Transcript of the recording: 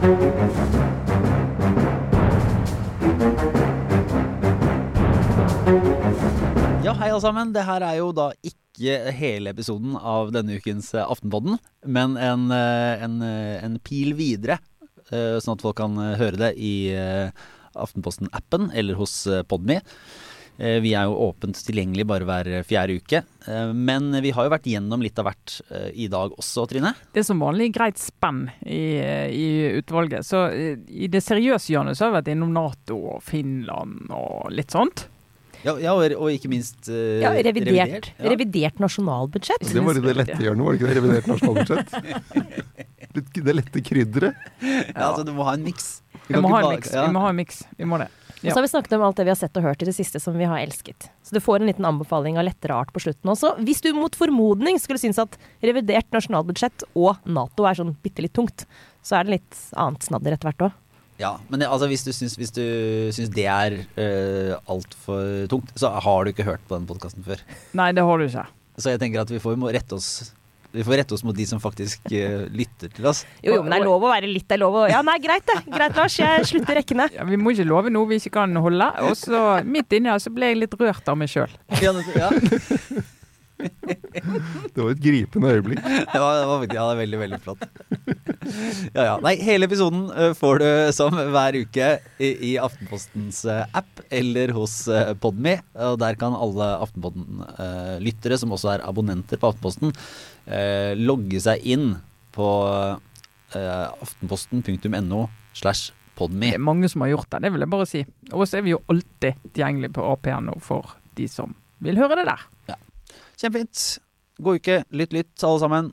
Ja, hei alle sammen. Det her er jo da ikke hele episoden av denne ukens eh, Aftenpodden, men en, eh, en, eh, en pil videre, sånn at folk kan høre det i Aftenposten-appen eller hos Podme. Eh, Vi er jo åpent tilgjengelig bare hver fjerde uke. Eh, Men vi har jo vært gjennom litt av hvert eh, i dag også, Trine. Det er som vanlig greit spenn i, i utvalget. Så i det seriøse hjørnet så har vi vært innom Nato og Finland og litt sånt. Ja, ja og, og ikke minst uh, Ja, revidert, Ja. revidert nasjonalbudsjett. Det var i det lette hjørnet, var det ikke det? Revidert nasjonalbudsjett? Litt- Det lette krydderet. Ja, altså du må ha en miks. Vi må ha en bare- miks. ja. Vi må ha en miks. Vi må det. Og så har vi snakket om alt det vi har sett og hørt i det siste som vi har elsket. Så du får en liten anbefaling av lettere art på slutten også. Hvis du mot formodning skulle synes at revidert nasjonalbudsjett og Nato er sånn bitte litt tungt, så er det litt annet snadder etter hvert òg. Ja, men det, altså, hvis du syns, hvis du syns det er uh, altfor tungt, så har du ikke hørt på den podkasten før. Nei, det har du ikke. Så jeg tenker at vi får må rette oss Vi får rette oss mot de som faktisk uh, lytter til oss. Jo, jo, men det er lov å være litt, det er lov å Ja, nei, greit det. Greit, Lars. Jeg slutter rekkene. Ja, vi må ikke love noe vi ikke kan holde. Og så midt inni her så ble jeg litt rørt av meg sjøl. Ja, det, ja. Det var et gripende øyeblikk. Ja, det var ja, det var veldig, veldig flott. Ja, ja. Nei, hele episoden eh, får du som hver uke i, i Aftenpostens eh, app eller hos uh, Podme. Og der kan alle Aftenpodden-lyttere, som også er abonnenter på Aftenposten, eh, logge seg inn på eh, aftenposten.no slash podme. Det er mange som har gjort det, det vil jeg bare si. Og så er vi jo alltid tilgjengelig på APNO for de som vil høre det der. Ja. Kjempefint. God uke. Lytt, lytt, alle sammen.